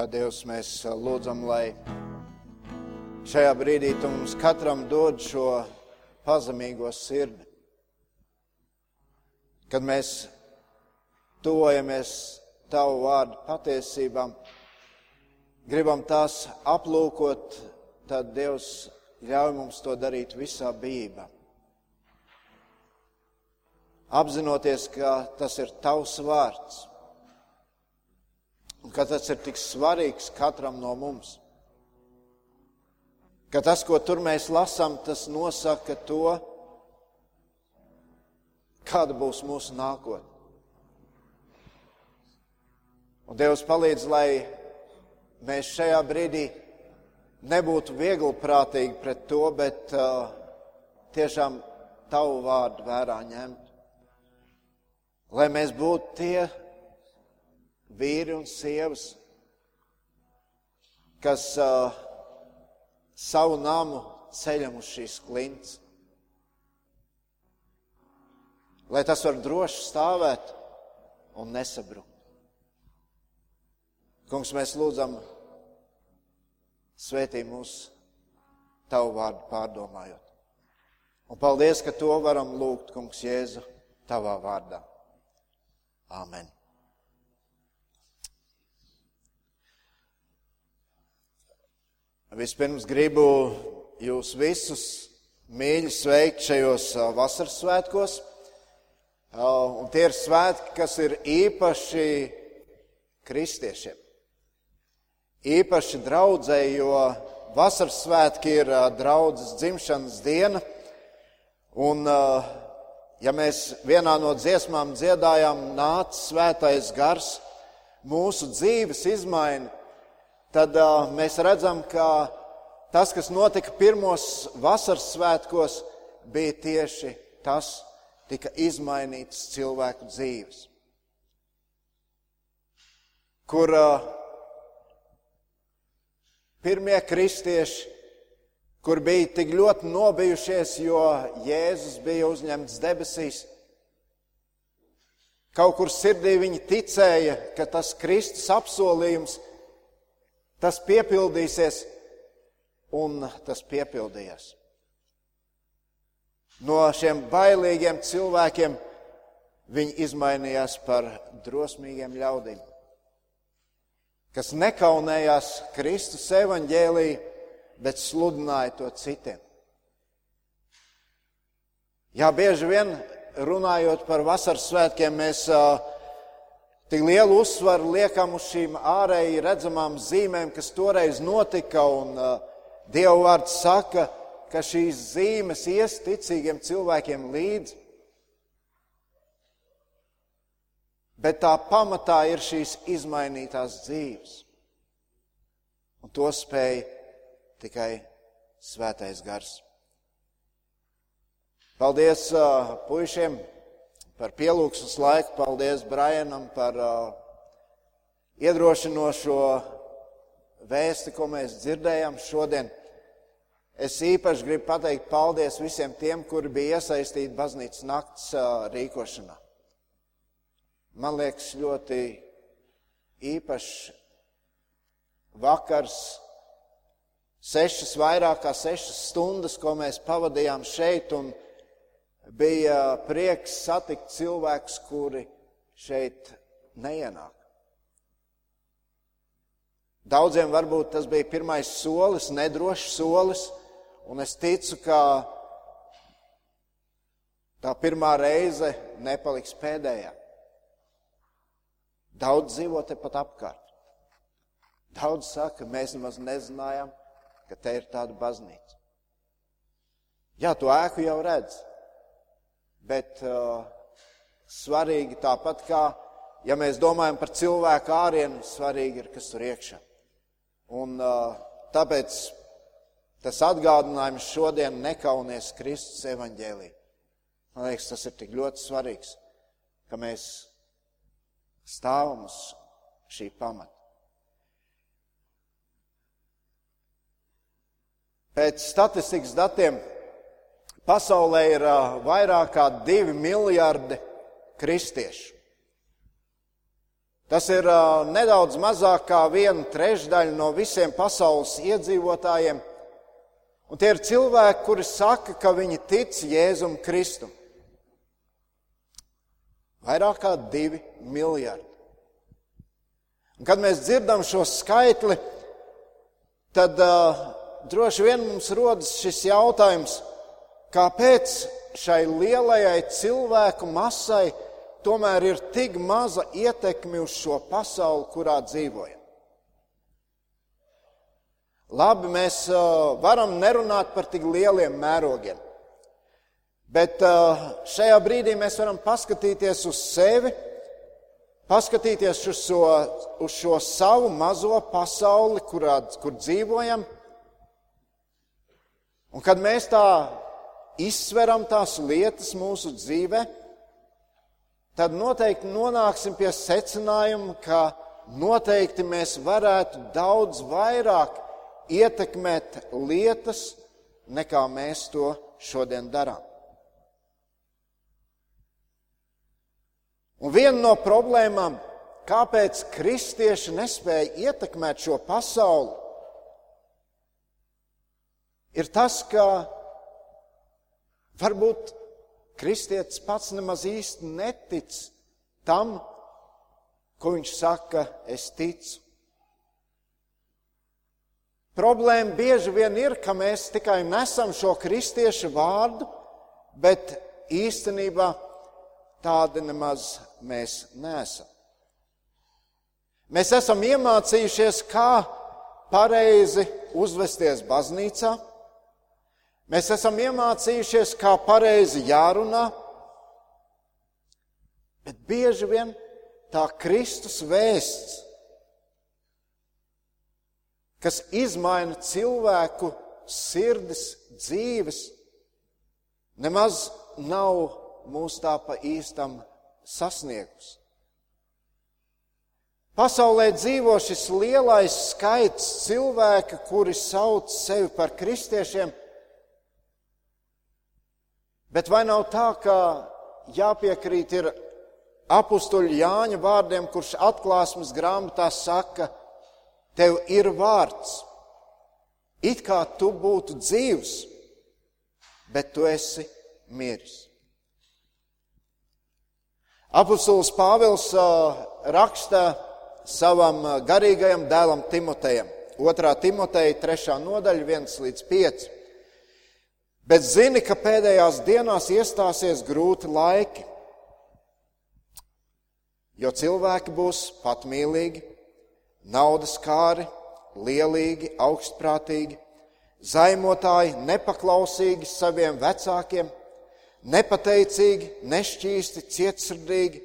Jā, Dievs, mēs lūdzam, lai šajā brīdī tu mums katram dod šo pazemīgo sirdi. Kad mēs tuvojamies tavu vārdu patiesībām, gribam tās aplūkot, tad Dievs ļauj mums to darīt visā bijībā. Apzinoties, ka tas ir tavs vārds un ka tas ir tik svarīgs katram no mums. Ka tas, ko tur mēs lasām, tas nosaka to, kāda būs mūsu nākotne. Un Dievs palīdz, lai mēs šajā brīdī nebūtu viegli prātīgi pret to, bet uh, tiešām tavu vārdu vērā ņemt. Lai mēs būtu tie vīri un sievas, kas uh, savu namu ceļam uz šīs klints. Lai tas var droši stāvēt un nesabrukt. Kungs, mēs lūdzam, svētī mūs tavu vārdu pārdomājot. Un paldies, ka to varam lūgt, Kungs, Jēzu, tavā vārdā. Āmen. Vispirms gribu jūs visus mīļi sveikt šajos vasaras svētkos. Un tie ir svētki, kas ir īpaši kristiešiem īpaši draudzēji, jo vasaras svētki ir draudzes dzimšanas diena. Un, ja mēs vienā no dziesmām dziedājām, nāc svētais gars, mūsu dzīves izmaina, tad mēs redzam, ka tas, kas notika pirmos vasaras svētkos, bija tieši tas, tika izmainīts cilvēku dzīves. Kur uh, Pirmie kristieši, kur bija tik ļoti nobijušies, jo Jēzus bija uzņemts debesīs, kaut kur sirdī viņi ticēja, ka tas Kristus apsolījums, tas piepildīsies, un tas piepildījās. No šiem bailīgiem cilvēkiem viņi izmainījās par drosmīgiem ļaudīm kas nekaunējās Kristus evaņģēlī, bet sludināja to citiem. Jā, bieži vien runājot par vasaras svētkiem, mēs uh, tik lielu uzsvaru liekam uz šīm ārēji redzamām zīmēm, kas toreiz notika, un uh, Dieva vārds saka, ka šīs zīmes ies ticīgiem cilvēkiem līdzi. Bet tā pamatā ir šīs izmainītās dzīves. Un to spēj tikai svētais gars. Paldies uh, puišiem par pielūgsmes laiku, paldies Brianam par uh, iedrošinošo vēsti, ko mēs dzirdējām šodien. Es īpaši gribu pateikt paldies visiem tiem, kuri bija iesaistīti baznīcas nakts uh, rīkošanā man liekas, ļoti īpašs vakars, sešas, vairāk kā sešas stundas, ko mēs pavadījām šeit, un bija prieks satikt cilvēkus, kuri šeit neienāk. Daudziem varbūt tas bija pirmais solis, nedrošs solis, un es ticu, ka tā pirmā reize nepaliks pēdējā. Daudz dzīvo tepat apkārt. Daudz saka, mēs nemaz nezinājām, ka te ir tāda baznīca. Jā, to ēku jau redz, bet uh, svarīgi tāpat kā, ja mēs domājam par cilvēku ārienu, svarīgi ir, kas tur iekšā. Un uh, tāpēc tas atgādinājums šodien nekaunies Kristus evaņģēlī. Man liekas, tas ir tik ļoti svarīgs, ka mēs stāvam uz šī pamata. Pēc statistikas datiem pasaulē ir vairāk kā divi miljardi kristiešu. Tas ir nedaudz mazāk kā viena trešdaļa no visiem pasaules iedzīvotājiem. Un tie ir cilvēki, kuri saka, ka viņi tic Jēzum Kristum. Vairāk kā divi miljardi. Un, kad mēs dzirdam šo skaitli, tad uh, droši vien mums rodas šis jautājums, kāpēc šai lielajai cilvēku masai tomēr ir tik maza ietekme uz šo pasauli, kurā dzīvojam. Labi, mēs varam nerunāt par tik lieliem mērogiem, bet šajā brīdī mēs varam paskatīties uz sevi, paskatīties uz šo, uz šo savu mazo pasauli, kurā, kur dzīvojam. Un kad mēs tā izsveram tās lietas mūsu dzīvēm, tad noteikti nonāksim pie secinājuma, ka noteikti mēs varētu daudz vairāk ietekmēt lietas, nekā mēs to šodien darām. Un viena no problēmām, kāpēc kristieši nespēja ietekmēt šo pasauli, ir tas, ka varbūt Kristietis pats nemaz īsti netic tam, ko viņš saka, es ticu. Problēma bieži vien ir, ka mēs tikai nesam šo kristiešu vārdu, bet īstenībā tādi nemaz mēs nesam. Mēs esam iemācījušies, kā pareizi uzvesties baznīcā, Mēs esam iemācījušies, kā pareizi jārunā, bet bieži vien tā Kristus vēsts, kas izmaina cilvēku sirdis, dzīves, nemaz nav mūs tā pa īstam sasniegus. Pasaulē dzīvo šis lielais skaits cilvēku, kuri sauc sevi par kristiešiem, Bet vai nav tā, ka jāpiekrīt ir apstuļu Jāņa vārdiem, kurš atklāsmes grāmatā saka, tev ir vārds, it kā tu būtu dzīvs, bet tu esi miris. Apostols Pāvils raksta savam garīgajam dēlam Timotejam, 2. Timoteja 3. nodaļa, 1 līdz 5. Bet zini, ka pēdējās dienās iestāsies grūti laiki, jo cilvēki būs patmīlīgi, naudas kāri, lielīgi, augstprātīgi, zaimotāji, nepaklausīgi saviem vecākiem, nepateicīgi, nešķīsti, cietsirdīgi,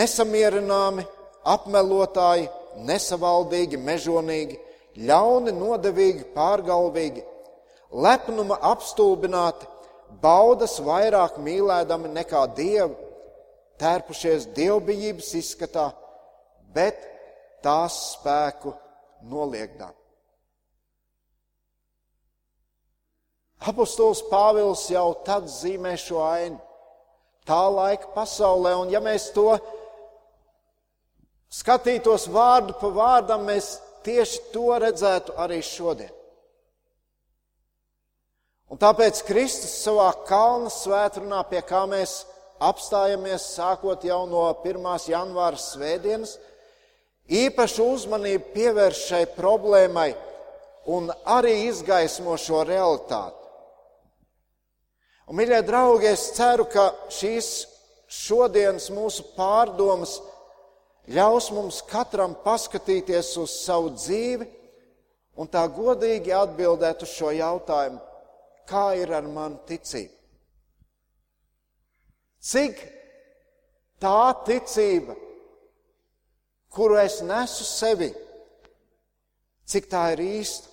nesamierināmi, apmelotāji, nesavaldīgi, mežonīgi, ļauni, nodevīgi, pārgalvīgi lepnuma apstulbināti, baudas vairāk mīlēdami nekā dievu, tērpušies dievbijības izskatā, bet tās spēku noliegdām. Apostols Pāvils jau tad zīmē šo ainu tā laika pasaulē, un ja mēs to skatītos vārdu pa vārdam, mēs tieši to redzētu arī šodien. Un tāpēc Kristus savā kalna svētdienā, pie kā mēs apstājamies sākot jau no 1. janvāra svētdienas, īpašu uzmanību pievērš šai problēmai un arī izgaismo šo realitāti. Un, mīļie draugi, es ceru, ka šīs šodienas mūsu pārdomas ļaus mums katram paskatīties uz savu dzīvi un tā godīgi atbildēt uz šo jautājumu kā ir ar manu ticību. Cik tā ticība, kuru es nesu sevi, cik tā ir īsta?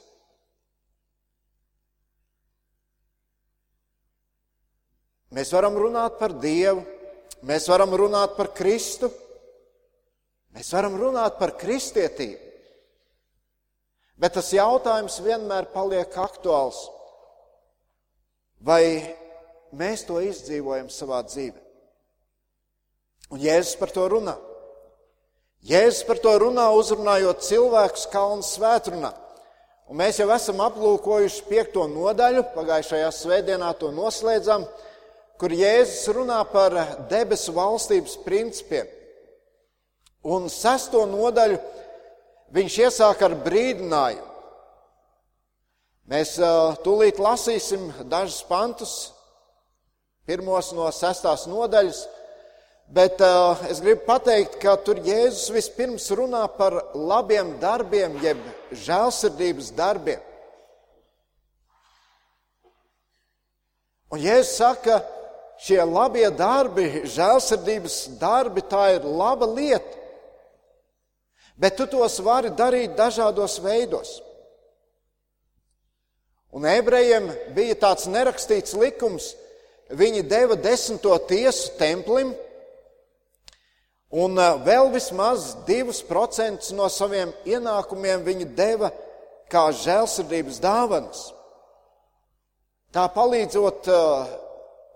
Mēs varam runāt par Dievu, mēs varam runāt par Kristu, mēs varam runāt par kristietību. Bet tas jautājums vienmēr paliek aktuāls. Vai mēs to izdzīvojam savā dzīvē? Un Jēzus par to runā. Jēzus par to runā, uzrunājot cilvēkus kalnu svētrunā. Un mēs jau esam aplūkojuši piekto nodaļu, pagājušajā svētdienā to noslēdzam, kur Jēzus runā par debesu valstības principiem. Un sesto nodaļu viņš iesāk ar brīdinājumu. Mēs tūlīt lasīsim dažus pantus, pirmos no sestās nodaļas, bet es gribu pateikt, ka tur Jēzus vispirms runā par labiem darbiem, jeb žēlsirdības darbiem. Un Jēzus saka, šie labie darbi, žēlsirdības darbi, tā ir laba lieta, bet tu tos vari darīt dažādos veidos. Un ebrejiem bija tāds nerakstīts likums, viņi deva desmito tiesu templim, un eh, vēl vismaz divus procentus no saviem ienākumiem viņi deva kā žēlsirdības dāvanas. Tā palīdzot uh,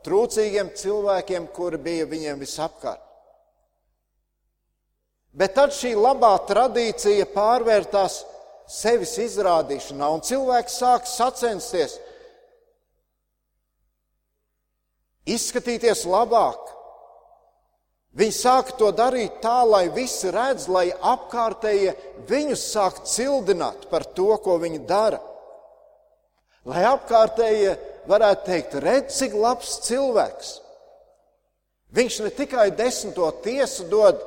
trūcīgiem cilvēkiem, kuri bija viņiem visapkārt. Bet tad šī labā tradīcija pārvērtās sevis izrādīšanā, un cilvēks sāk sacensties, izskatīties labāk. Viņi sāk to darīt tā, lai visi redz, lai apkārtējie viņus sāk cildināt par to, ko viņi dara. Lai apkārtējie varētu teikt, redz, cik labs cilvēks. Viņš ne tikai desmito tiesu dod,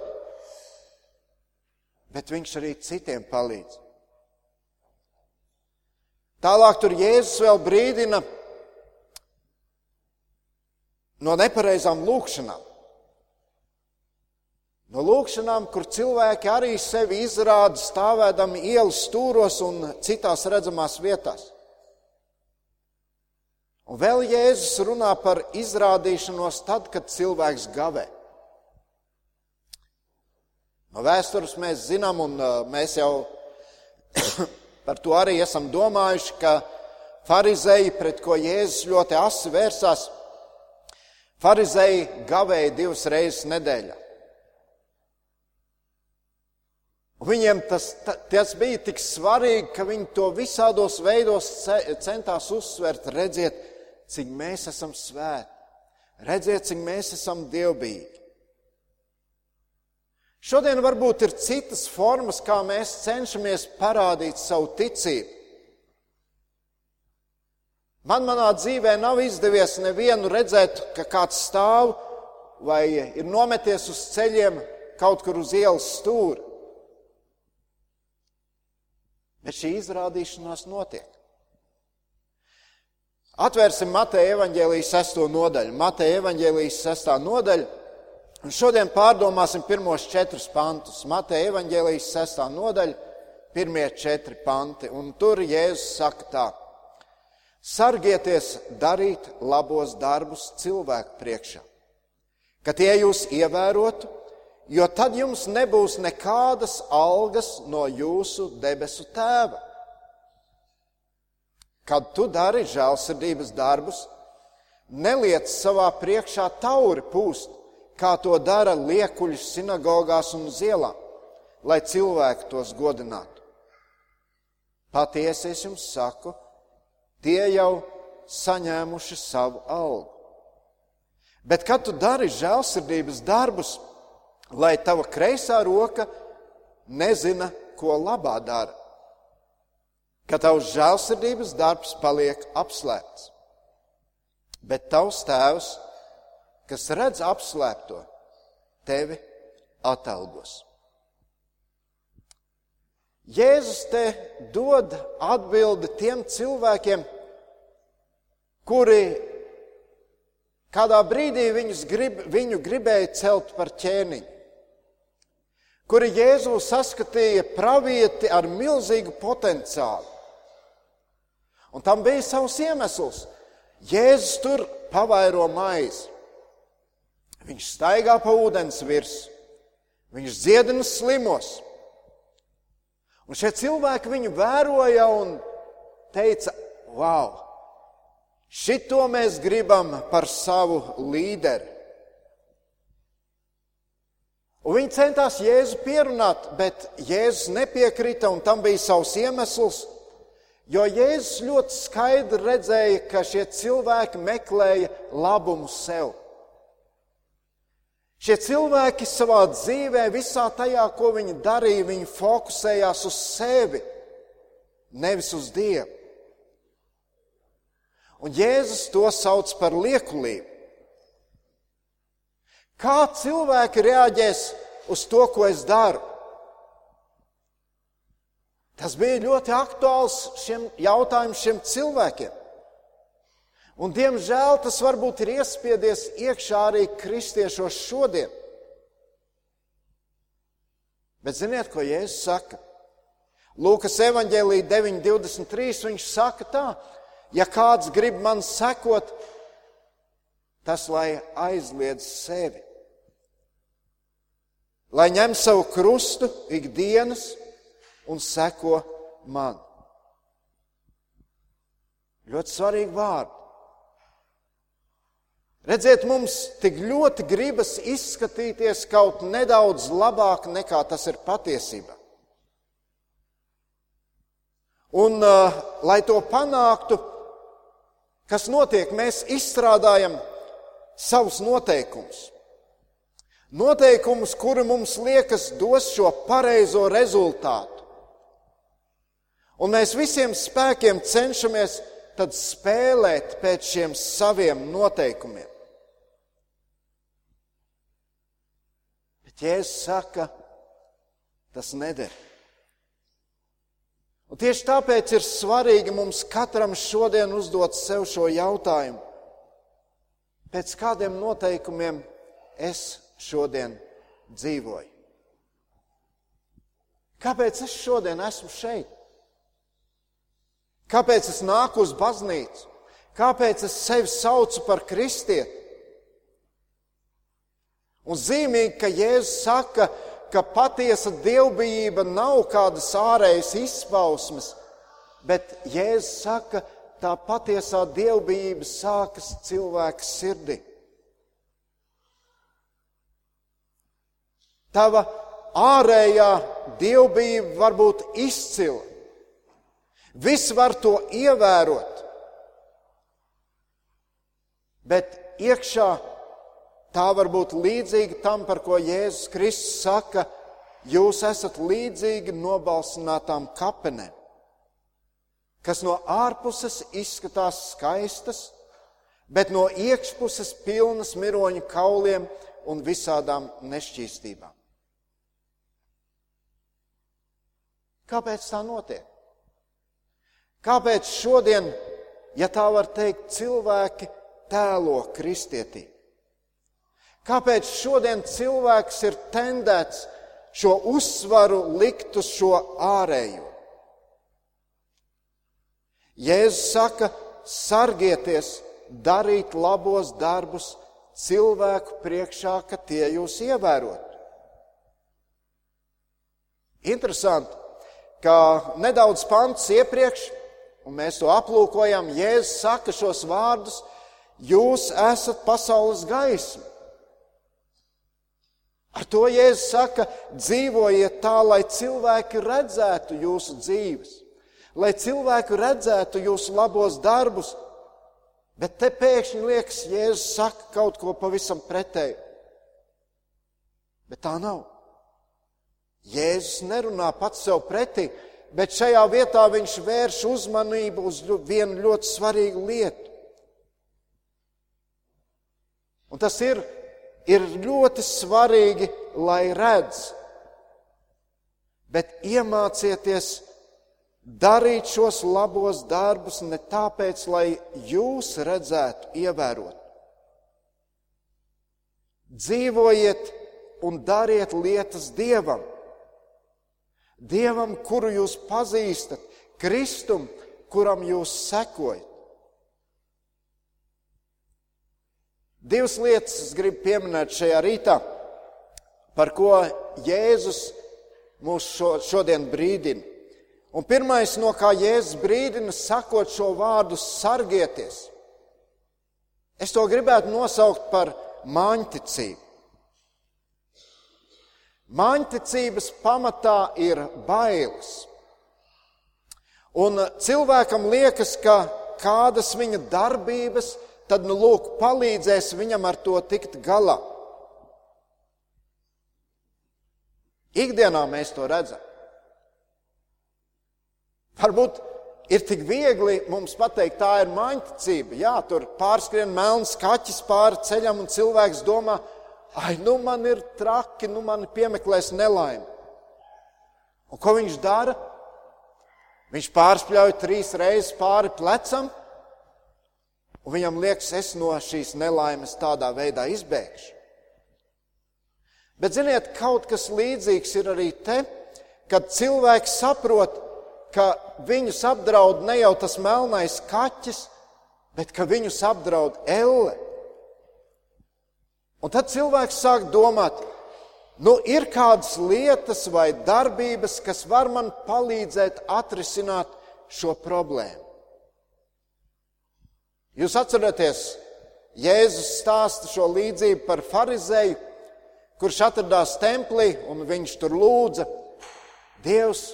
bet viņš arī citiem palīdz. Tālāk tur Jēzus vēl brīdina no nepareizām lūkšanām. No lūkšanām, kur cilvēki arī sevi izrāda stāvēdami ielas stūros un citās redzamās vietās. Un vēl Jēzus runā par izrādīšanos tad, kad cilvēks gavē. No vēstures mēs zinām, un uh, mēs jau Par to arī esam domājuši, ka farizēji, pret ko Jēzus ļoti asi vērsās, farizēji gavēja divas reizes nedēļā. Viņiem tas, tas bija tik svarīgi, ka viņi to visādos veidos centās uzsvērt, redziet, cik mēs esam svēti, redziet, cik mēs esam dievbijīgi. Šodien varbūt ir citas formas, kā mēs cenšamies parādīt savu ticību. Man manā dzīvē nav izdevies nevienu redzēt, ka kāds stāv vai ir nometies uz ceļiem kaut kur uz ielas stūra. Bet šī izrādīšanās notiek. Atvērsim Mateja evaņģēlijas sesto nodaļu. Mateja evaņģēlijas sestā nodaļa Un šodien pārdomāsim pirmos četrus pantus. Mateja evaņģēlijas sestā nodaļa, pirmie četri panti. Un tur Jēzus saka tā: Sargieties darīt labos darbus cilvēku priekšā, ka tie jūs ievērotu, jo tad jums nebūs nekādas algas no jūsu debesu tēva. Kad tu dari žēlsirdības darbus, neliec savā priekšā tauri pūst kā to dara liekuļi sinagogās un uz ielām, lai cilvēki tos godinātu. Patiesi es jums saku, tie jau saņēmuši savu algu. Bet, kad tu dari žēlsirdības darbus, lai tava kreisā roka nezina, ko labā dara, ka tavs žēlsirdības darbs paliek apslēpts, bet tavs tēvs kas redz apslēpto, tevi atalgos. Jēzus te dod atbildi tiem cilvēkiem, kuri kādā brīdī grib, viņu gribēja celt par ķēniņu, kuri Jēzu saskatīja pravieti ar milzīgu potenciālu. Un tam bija savs iemesls. Jēzus tur pavairo maizi. Viņš staigā pa ūdens virsmu, viņš dziedina slimos. Un šie cilvēki viņu vēroja un teica, wow, šito mēs gribam par savu līderi. Un viņi centās Jēzu pierunāt, bet Jēzus nepiekrita, un tam bija savs iemesls. Jo Jēzus ļoti skaidri redzēja, ka šie cilvēki meklēja labumu sev. Šie cilvēki savā dzīvē, visā tajā, ko viņi darīja, viņi fokusējās uz sevi, nevis uz Dievu. Un Jēzus to sauc par liekulību. Kā cilvēki reaģēs uz to, ko es daru? Tas bija ļoti aktuāls šiem jautājumiem šiem cilvēkiem. Un, diemžēl tas varbūt ir iespiedies iekšā arī kristiešos šodien. Bet ziniet, ko Jēzus saka? Lūkas evanģēlī 9.23. viņš saka tā, ja kāds grib man sekot, tas lai aizliedz sevi. Lai ņem savu krustu ikdienas un seko man. Ļoti svarīgi vārdi. Redziet, mums tik ļoti gribas izskatīties kaut nedaudz labāk nekā tas ir patiesībā. Un, uh, lai to panāktu, kas notiek, mēs izstrādājam savus noteikumus. Noteikumus, kuri mums liekas dos šo pareizo rezultātu. Un mēs visiem spēkiem cenšamies spēlēt pēc šiem saviem noteikumiem. Jēzus saka, tas neder. Un tieši tāpēc ir svarīgi mums katram šodien uzdot sev šo jautājumu. Pēc kādiem noteikumiem es šodien dzīvoju? Kāpēc es šodien esmu šeit? Kāpēc es nāku uz baznīcu? Kāpēc es sevi saucu par kristieti? Un zīmīgi, ka Jēzus saka, ka patiesa dievbijība nav kādas ārējas izpausmes, bet Jēzus saka, tā patiesā dievbijība sākas cilvēka sirdī. Tava ārējā dievbijība var būt izcila. Viss var to ievērot, bet iekšā Tā var būt līdzīga tam, par ko Jēzus Kristus saka, jūs esat līdzīgi nobalsinātām kapenēm, kas no ārpuses izskatās skaistas, bet no iekšpuses pilnas miroņu kauliem un visādām nešķīstībām. Kāpēc tā notiek? Kāpēc šodien, ja tā var teikt, cilvēki tēlo kristietību? Kāpēc šodien cilvēks ir tendēts šo uzsvaru likt uz šo ārējo? Jēzus saka, sargieties, darīt labos darbus cilvēku priekšā, ka tie jūs ievērot. Interesanti, ka nedaudz pants iepriekš, un mēs to aplūkojam, Jēzus saka šos vārdus: Jūs esat pasaules gaisma. Ar to Jēzus saka, dzīvojiet tā, lai cilvēki redzētu jūsu dzīves, lai cilvēki redzētu jūsu labos darbus. Bet te pēkšņi liekas, Jēzus saka kaut ko pavisam pretēju. Bet tā nav. Jēzus nerunā pats sev pretī, bet šajā vietā viņš vērš uzmanību uz vienu ļoti svarīgu lietu. Un tas ir ir ļoti svarīgi, lai redz, bet iemācieties darīt šos labos darbus ne tāpēc, lai jūs redzētu, ievērot. Dzīvojiet un dariet lietas Dievam. Dievam, kuru jūs pazīstat, Kristum, kuram jūs sekojat. Divas lietas es gribu pieminēt šajā rītā, par ko Jēzus mūs šo, šodien brīdina. Un pirmais, no kā Jēzus brīdina, sakot šo vārdu, sargieties. Es to gribētu nosaukt par māņticību. Māņticības pamatā ir bailes. Un cilvēkam liekas, ka kādas viņa darbības, tad, nu, lūk, palīdzēs viņam ar to tikt galā. Ikdienā mēs to redzam. Varbūt ir tik viegli mums pateikt, tā ir maņticība. Jā, tur pārskrien melns kaķis pāri ceļam, un cilvēks domā, ai, nu man ir traki, nu man piemeklēs nelaime. Un ko viņš dara? Viņš pārspļauj trīs reizes pāri plecam, un viņam liekas, es no šīs nelaimes tādā veidā izbēgšu. Bet, ziniet, kaut kas līdzīgs ir arī te, kad cilvēks saprot, ka viņus apdraud ne jau tas melnais kaķis, bet ka viņus apdraud elle. Un tad cilvēks sāk domāt, nu, ir kādas lietas vai darbības, kas var man palīdzēt atrisināt šo problēmu. Jūs atceraties, Jēzus stāsta šo līdzību par farizēju, kurš atradās templī un viņš tur lūdza, Dievs,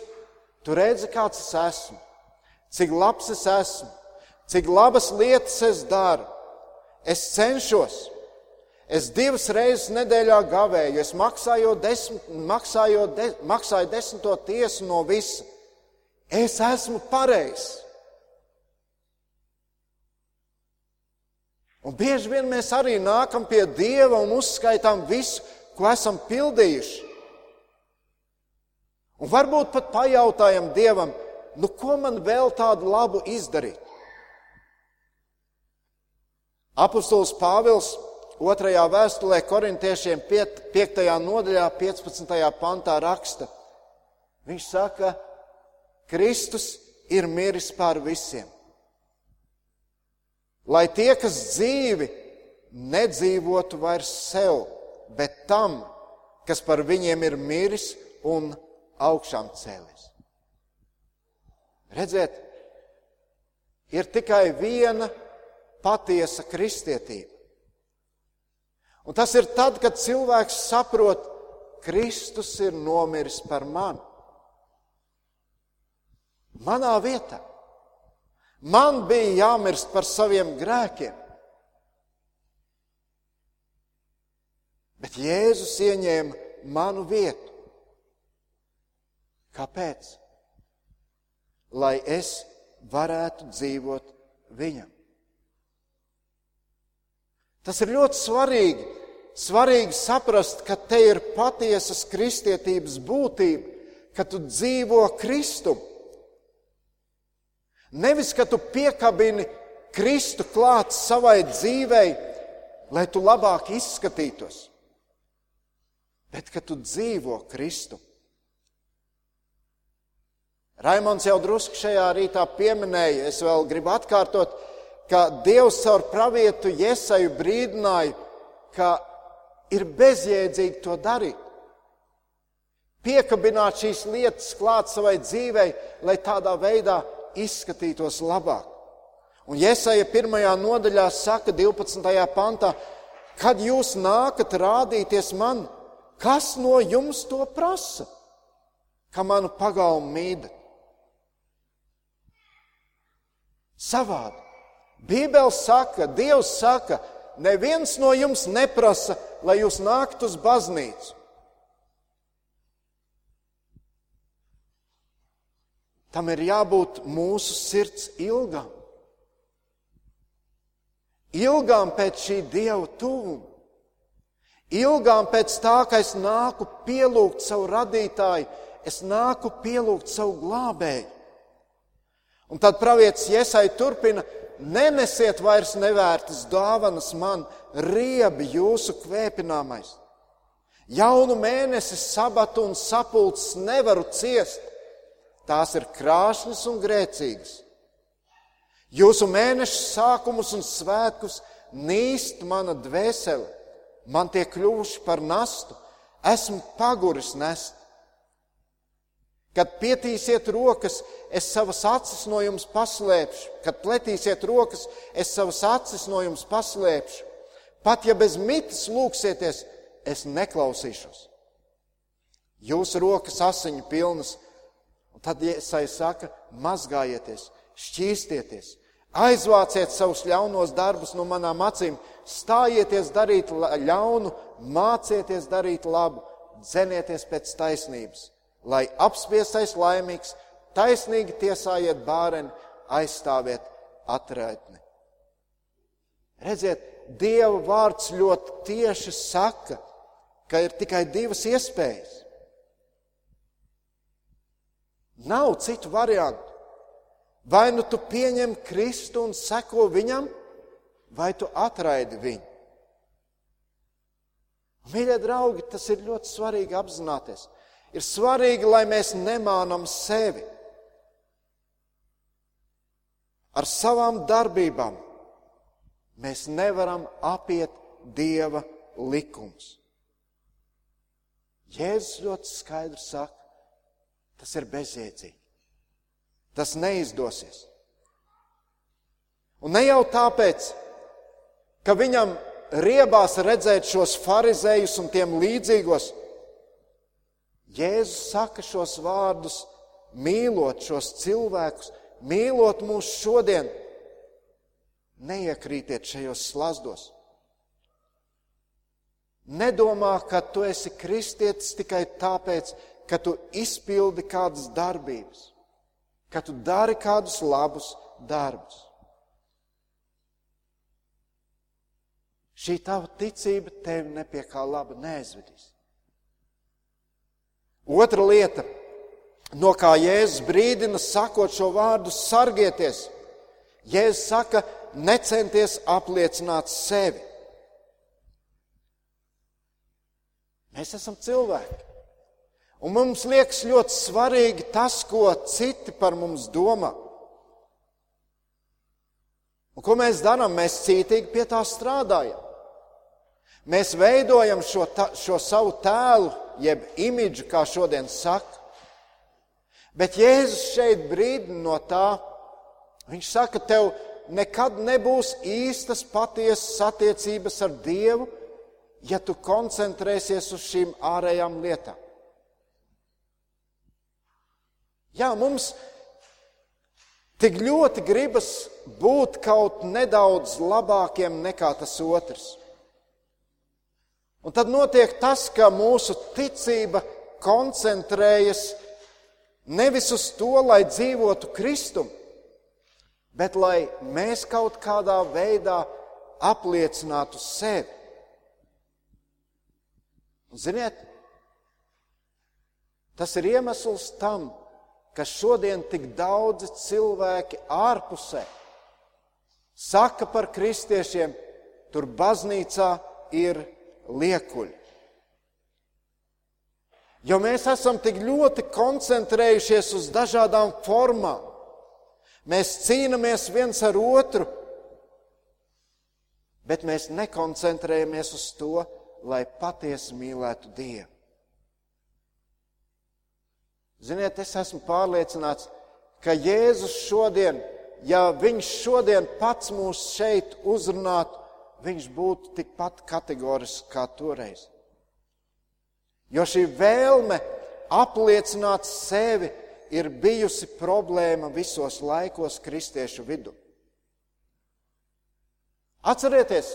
tu redzi, kāds es esmu, cik labs es esmu, cik labas lietas es daru. Es cenšos, es divas reizes nedēļā gavēju, es maksāju, desmit, maksāju, de, maksāju desmito tiesu no visa. Es esmu pareizs. Un bieži vien mēs arī nākam pie Dieva un uzskaitām visu, ko esam pildījuši. Un varbūt pat pajautājam Dievam, nu ko man vēl tādu labu izdarīt? Apostols Pāvils otrajā vēstulē korintiešiem 5. nodaļā 15. pantā raksta. Viņš saka, Kristus ir miris pār visiem. Lai tie, kas dzīvi, nedzīvotu vairs sev, bet tam, kas par viņiem ir miris un augšām cēlies. Redziet, ir tikai viena patiesa kristietība. Un tas ir tad, kad cilvēks saprot, Kristus ir nomiris par mani. Manā vietā. Man bija jāmirst par saviem grēkiem. Bet Jēzus ieņēma manu vietu. Kāpēc? Lai es varētu dzīvot viņam. Tas ir ļoti svarīgi. Svarīgi saprast, ka te ir patiesas kristietības būtība, ka tu dzīvo Kristu. Nevis, ka tu piekabini Kristu klāt savai dzīvei, lai tu labāk izskatītos bet ka tu dzīvo Kristu. Raimons jau drusku šajā rītā pieminēja, es vēl gribu atkārtot, ka Dievs caur pravietu Iesaju brīdināja, ka ir bezjēdzīgi to darīt. Piekabināt šīs lietas klāt savai dzīvei, lai tādā veidā izskatītos labāk. Un Iesaja pirmajā nodaļā saka 12. pantā, kad jūs nākat rādīties man, Kas no jums to prasa, ka manu pagalmu mīdat? Savādi. Bībele saka, Dievs saka, neviens no jums neprasa, lai jūs nāktu uz baznīcu. Tam ir jābūt mūsu sirds ilgām. Ilgām pēc šī Dieva tuvuma. Ilgām pēc tā, ka es nāku pielūgt savu radītāju, es nāku pielūgt savu glābēju. Un tad pravietis Iesai turpina: Nenesiet vairs nevērtas dāvanas man, riebi jūsu kvēpināmais. Jaunu mēnesi, sabatu un sapulces nevaru ciest. Tās ir krāšņas un grēcīgas. Jūsu mēnešu sākumus un svētkus nīst mana dvēsele man tie kļuvuši par nastu, esmu paguris nest. Kad pietīsiet rokas, es savas acis no jums paslēpšu, kad pletīsiet rokas, es savas acis no jums paslēpšu. Pat ja bez mitas lūksieties, es neklausīšos. Jūsu rokas asiņu pilnas. Un tad Iesai saka, mazgājieties, šķīstieties, aizvāciet savus ļaunos darbus no manām acīm, stājieties darīt ļaunu, mācieties darīt labu, dzenieties pēc taisnības, lai apspiestais laimīgs, taisnīgi tiesājiet bāreni, aizstāviet atraitni. Redziet, Dieva vārds ļoti tieši saka, ka ir tikai divas iespējas. Nav citu variantu. Vai nu tu pieņem Kristu un seko viņam, vai tu atraidi viņu. Mīļie draugi, tas ir ļoti svarīgi apzināties. Ir svarīgi, lai mēs nemānam sevi ar savām darbībām. Mēs nevaram apiet Dieva likumus. Jēzus ļoti skaidri saka, tas ir bezjēdzīgi. Tas neizdosies. Un ne jau tāpēc, ka viņam riebās redzēt šos farizējus un tiem līdzīgos. Jēzus saka šos vārdus, mīlot šos cilvēkus, mīlot mūs šodien. Neiekrītiet šajos slazdos. Nedomā, ka tu esi kristietis tikai tāpēc, ka tu izpildi kādas darbības, ka tu dari kādus labus darbus. Šī tava ticība tevi nepie kā laba neaizvedīs. Otra lieta, no kā Jēzus brīdina, sakot šo vārdu, sargieties. Jēzus saka, necenties apliecināt sevi. Mēs esam cilvēki. Un mums liekas ļoti svarīgi tas, ko citi par mums domā. Un ko mēs darām? Mēs cītīgi pie tā strādājam. Mēs veidojam šo, ta, šo savu tēlu, jeb imidžu, kā šodien saka. Bet Jēzus šeit brīdina no tā, viņš saka, tev nekad nebūs īstas patiesas attiecības ar Dievu, ja tu koncentrēsies uz šīm ārējām lietām. Jā, mums tik ļoti gribas būt kaut nedaudz labākiem nekā tas otrs. Un tad notiek tas, ka mūsu ticība koncentrējas nevis uz to, lai dzīvotu Kristum, bet lai mēs kaut kādā veidā apliecinātu sevi. Ziniet, tas ir iemesls tam, ka šodien tik daudzi cilvēki ārpusē saka par kristiešiem, tur baznīcā ir liekuļi. Jo mēs esam tik ļoti koncentrējušies uz dažādām formām. Mēs cīnāmies viens ar otru, bet mēs nekoncentrējamies uz to, lai patiesi mīlētu Dievu. Ziniet, es esmu pārliecināts, ka Jēzus šodien, ja viņš šodien pats mūs šeit uzrunātu, viņš būtu tikpat kategorisks kā toreiz. Jo šī vēlme apliecināt sevi ir bijusi problēma visos laikos kristiešu vidū. Atcerieties,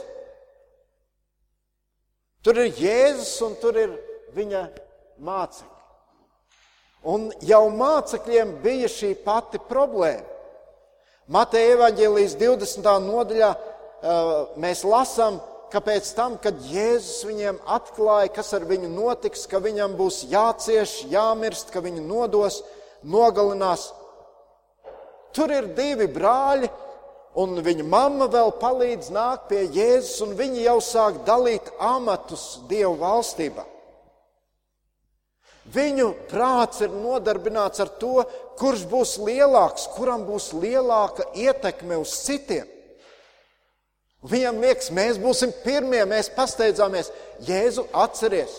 tur ir Jēzus un tur ir viņa mācekļi. Un jau mācekļiem bija šī pati problēma. Mateja evaņģēlijas 20. nodaļā mēs lasām, ka pēc tam, kad Jēzus viņiem atklāja, kas ar viņu notiks, ka viņam būs jācieš, jāmirst, ka viņu nodos, nogalinās, tur ir divi brāļi, un viņa mamma vēl palīdz nākt pie Jēzus, un viņi jau sāk dalīt amatus Dievu valstībā. Viņu prāts ir nodarbināts ar to, kurš būs lielāks, kuram būs lielāka ietekme uz citiem. Viņam liekas, mēs būsim pirmie, mēs pasteidzāmies. Jēzu atceries!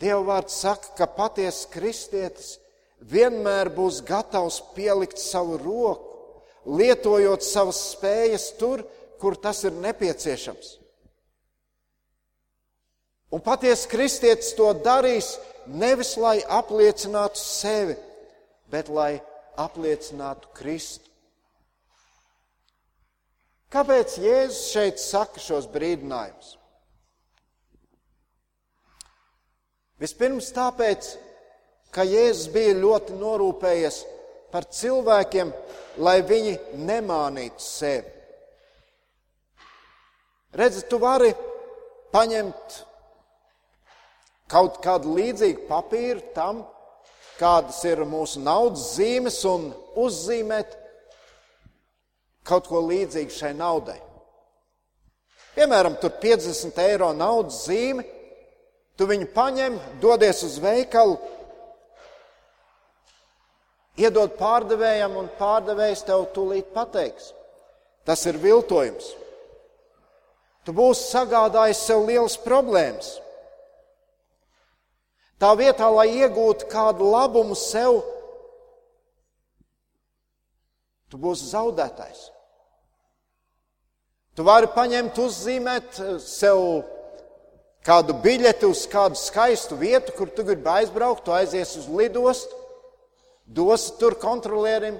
Dieva vārds saka, ka patiesa kristietis vienmēr būs gatavs pielikt savu roku, lietojot savas spējas tur, kur tas ir nepieciešams. Un patiesi kristietis to darīs nevis lai apliecinātu sevi, bet lai apliecinātu Kristu. Kāpēc Jēzus šeit saka šos brīdinājumus? Vispirms tāpēc, ka Jēzus bija ļoti norūpējies par cilvēkiem, lai viņi nemānītu sevi. Redzi, tu vari paņemt kaut kādu līdzīgu papīru tam, kādas ir mūsu naudas zīmes, un uzzīmēt kaut ko līdzīgu šai naudai. Piemēram, tur 50 eiro naudas zīme, tu viņu paņem, dodies uz veikalu, iedod pārdevējam, un pārdevējs tev tūlīt pateiks. Tas ir viltojums. Tu būsi sagādājis sev lielas problēmas. Tā vietā, lai iegūtu kādu labumu sev, tu būsi zaudētājs. Tu vari paņemt, uzzīmēt sev kādu biļeti uz kādu skaistu vietu, kur tu gribi aizbraukt, tu aizies uz lidostu, dosi tur kontrolierim,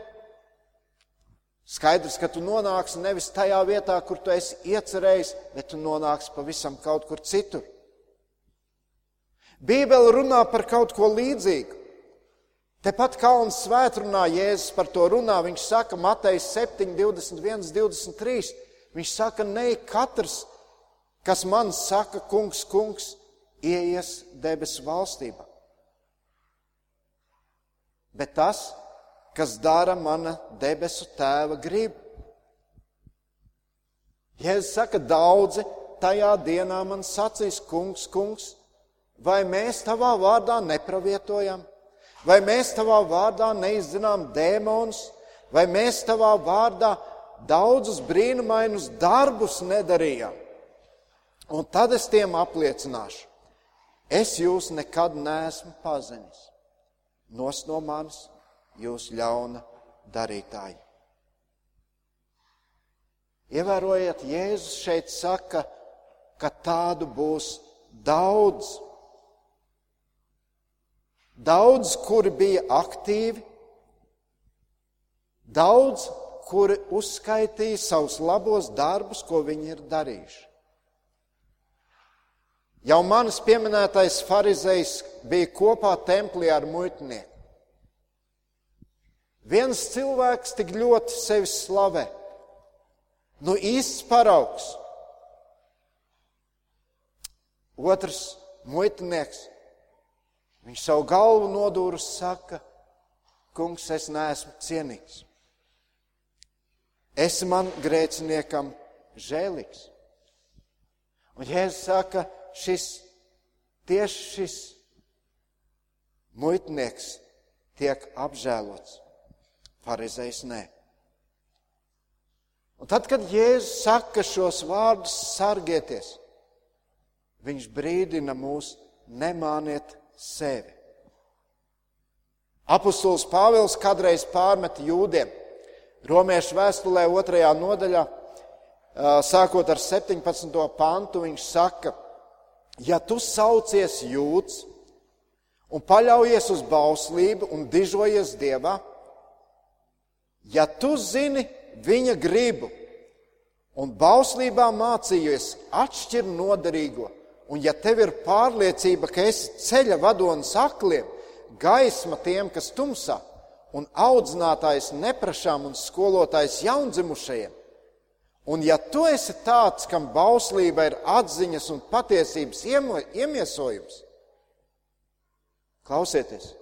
Skaidrs, ka tu nonāksi nevis tajā vietā, kur tu esi iecerējis, bet tu nonāksi pavisam kaut kur citur. Bībele runā par kaut ko līdzīgu. Tepat Kalns svētrunā Jēzus par to runā. Viņš saka, Matei 7, 21, 23. Viņš saka, ne katrs, kas man saka, kungs, kungs, ieies debesu valstībā. Bet tas, kas dara mana debesu tēva gribu. Jēzus saka, daudzi tajā dienā man sacīs, kungs, kungs, vai mēs tavā vārdā nepravietojam, vai mēs tavā vārdā neizzinām dēmonus, vai mēs tavā vārdā daudzus brīnumainus darbus nedarījām. Un tad es tiem apliecināšu, es jūs nekad neesmu pazinis. Nos no manis jūs ļauna darītāji. Ievērojiet, Jēzus šeit saka, ka tādu būs daudz. Daudz, kuri bija aktīvi, daudz, kuri uzskaitīja savus labos darbus, ko viņi ir darījuši. Jau manis pieminētais farizējs bija kopā templī ar muitnieku. Viens cilvēks tik ļoti sevi slavē. Nu, īsts paraugs. Otrs muitinieks. Viņš savu galvu nodūrus saka, kungs, es neesmu cienīgs. Esi man grēciniekam žēlīgs. Un Jēzus saka, šis tieši šis muitnieks tiek apžēlots. Pharizējs nē. Un tad, kad Jēzus saka šos vārdus, sargieties, viņš brīdina mūs nemāniet sevi. Apostols Pāvils kādreiz pārmeta jūdiem. Romiešu vēstulē otrajā nodaļā, sākot ar 17. pantu, viņš saka, ja tu saucies jūds un paļaujies uz bauslību un dižojies Dievā, Ja tu zini viņa gribu un bauslībā mācījies atšķirt noderīgo, un ja tev ir pārliecība, ka esi ceļa vadonis akliem, gaisma tiem, kas tumsā, un audzinātājs neprašām un skolotājs jaundzimušajiem, un ja tu esi tāds, kam bauslība ir atziņas un patiesības iemiesojums, klausieties,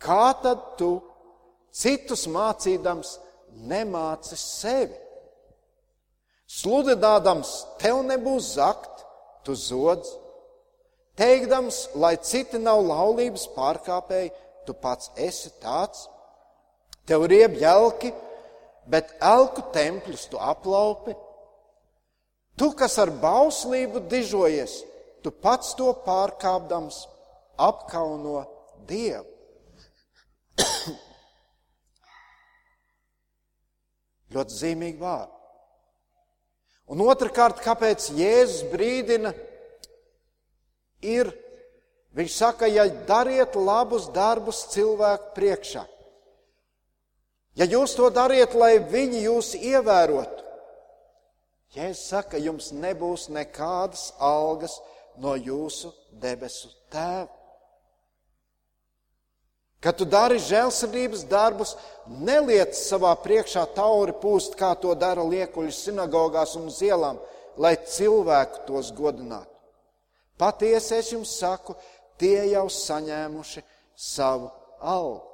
kā tad tu citus mācīdams, nemāci sevi. Sludinādams, tev nebūs zakt, tu zodz. Teikdams, lai citi nav laulības pārkāpēji, tu pats esi tāds. Tev rieb jelki, bet elku tempļus tu aplaupi. Tu, kas ar bauslību dižojies, tu pats to pārkāpdams apkauno Dievu. Ļoti zīmīgi vārdi. Un otrkārt, kāpēc Jēzus brīdina, ir, viņš saka, ja dariet labus darbus cilvēku priekšā. Ja jūs to dariet, lai viņi jūs ievērotu, Jēzus saka, jums nebūs nekādas algas no jūsu debesu tēva. Kad tu dari žēlsirdības darbus, neliec savā priekšā tauri pūst, kā to dara liekuļi sinagogās un uz ielām, lai cilvēku tos godinātu. Patiesi es jums saku, tie jau saņēmuši savu algu.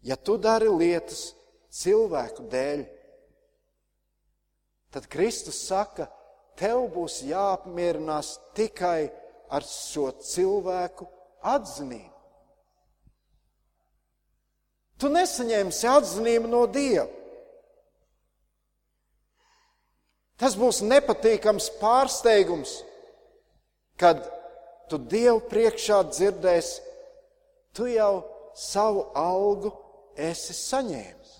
Ja tu dari lietas cilvēku dēļ, tad Kristus saka, tev būs jāapmierinās tikai ar šo cilvēku atzinību. Tu nesaņemsi atzinību no Dieva. Tas būs nepatīkams pārsteigums, kad tu Dievu priekšā dzirdēsi, tu jau savu algu esi saņēmis.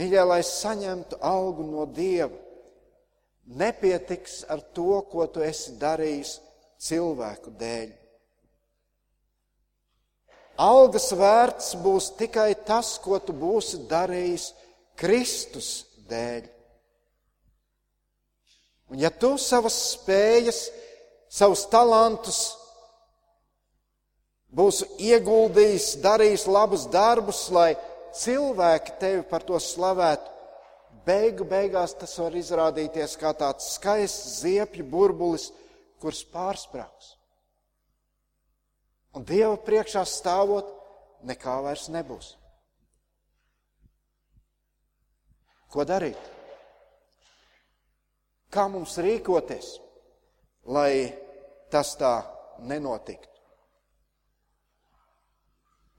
Mīļā, lai saņemtu algu no Dieva, nepietiks ar to, ko tu esi darījis cilvēku dēļ. Algas vērts būs tikai tas, ko tu būsi darījis Kristus dēļ. Un ja tu savas spējas, savus talantus būsi ieguldījis, darījis labus darbus, lai cilvēki tevi par to slavētu, beigu beigās tas var izrādīties kā tāds skaists ziepju burbulis, kurš pārsprāgs. Un Dieva priekšā stāvot, nekā vairs nebūs. Ko darīt? Kā mums rīkoties, lai tas tā nenotiktu?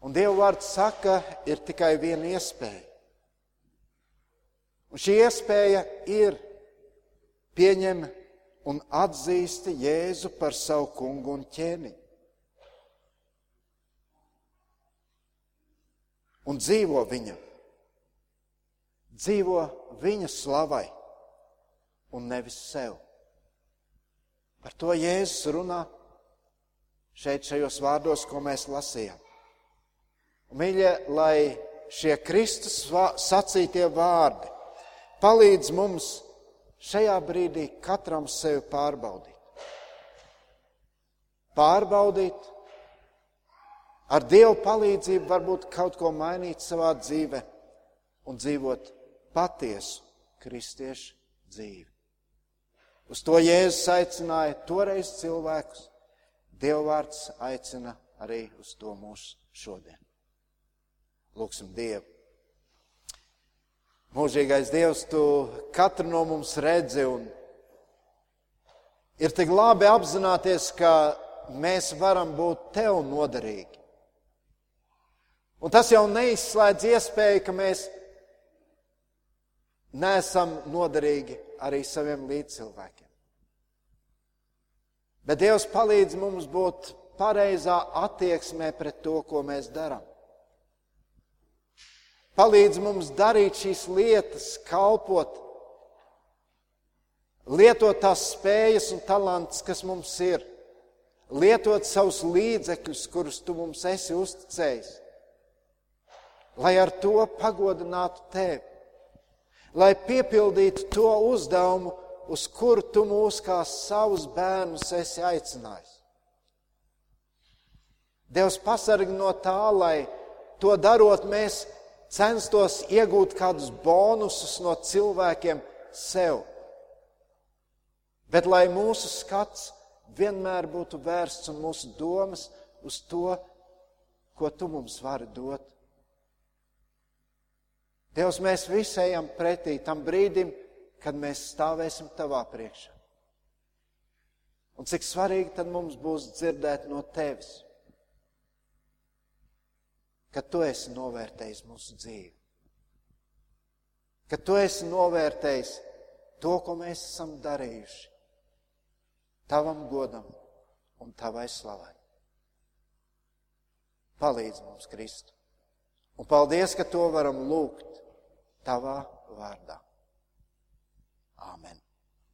Un Dieva vārds saka, ir tikai viena iespēja. Un šī iespēja ir pieņem un atzīsti Jēzu par savu kungu un ķēniņu. Un dzīvo viņam. Dzīvo viņa slavai un nevis sev. Par to Jēzus runā šeit, šajos vārdos, ko mēs lasījām. Un, mīļie, lai šie Kristus sacītie vārdi palīdz mums šajā brīdī katram sevi pārbaudīt. Pārbaudīt, ar Dievu palīdzību varbūt kaut ko mainīt savā dzīvē un dzīvot patiesu kristiešu dzīvi. Uz to Jēzus aicināja toreiz cilvēkus. Dieva vārds aicina arī uz to mūsu šodien. Lūksim Dievu! Mūžīgais Dievs, tu katru no mums redzi un ir tik labi apzināties, ka mēs varam būt tev noderīgi. Un tas jau neizslēdz iespēju, ka mēs neesam noderīgi arī saviem līdzcilvēkiem. Bet Dievs palīdz mums būt pareizā attieksmē pret to, ko mēs darām palīdz mums darīt šīs lietas, kalpot, lietot tās spējas un talants, kas mums ir, lietot savus līdzekļus, kurus tu mums esi uzticējis, lai ar to pagodinātu tevi, lai piepildītu to uzdevumu, uz kuru tu mūs kā savus bērnus esi aicinājis. Dievs pasargi no tā, lai to darot mēs censtos iegūt kādus bonusus no cilvēkiem sev. Bet lai mūsu skats vienmēr būtu vērsts un mūsu domas uz to, ko tu mums vari dot. Dievs, mēs visi ejam pretī tam brīdim, kad mēs stāvēsim tavā priekšā. Un cik svarīgi tad mums būs dzirdēt no tevis ka tu esi novērtējis mūsu dzīvi. Ka tu esi novērtējis to, ko mēs esam darījuši tavam godam un tavai slavai. Palīdz mums, Kristu. Un paldies, ka to varam lūgt tavā vārdā. Āmen.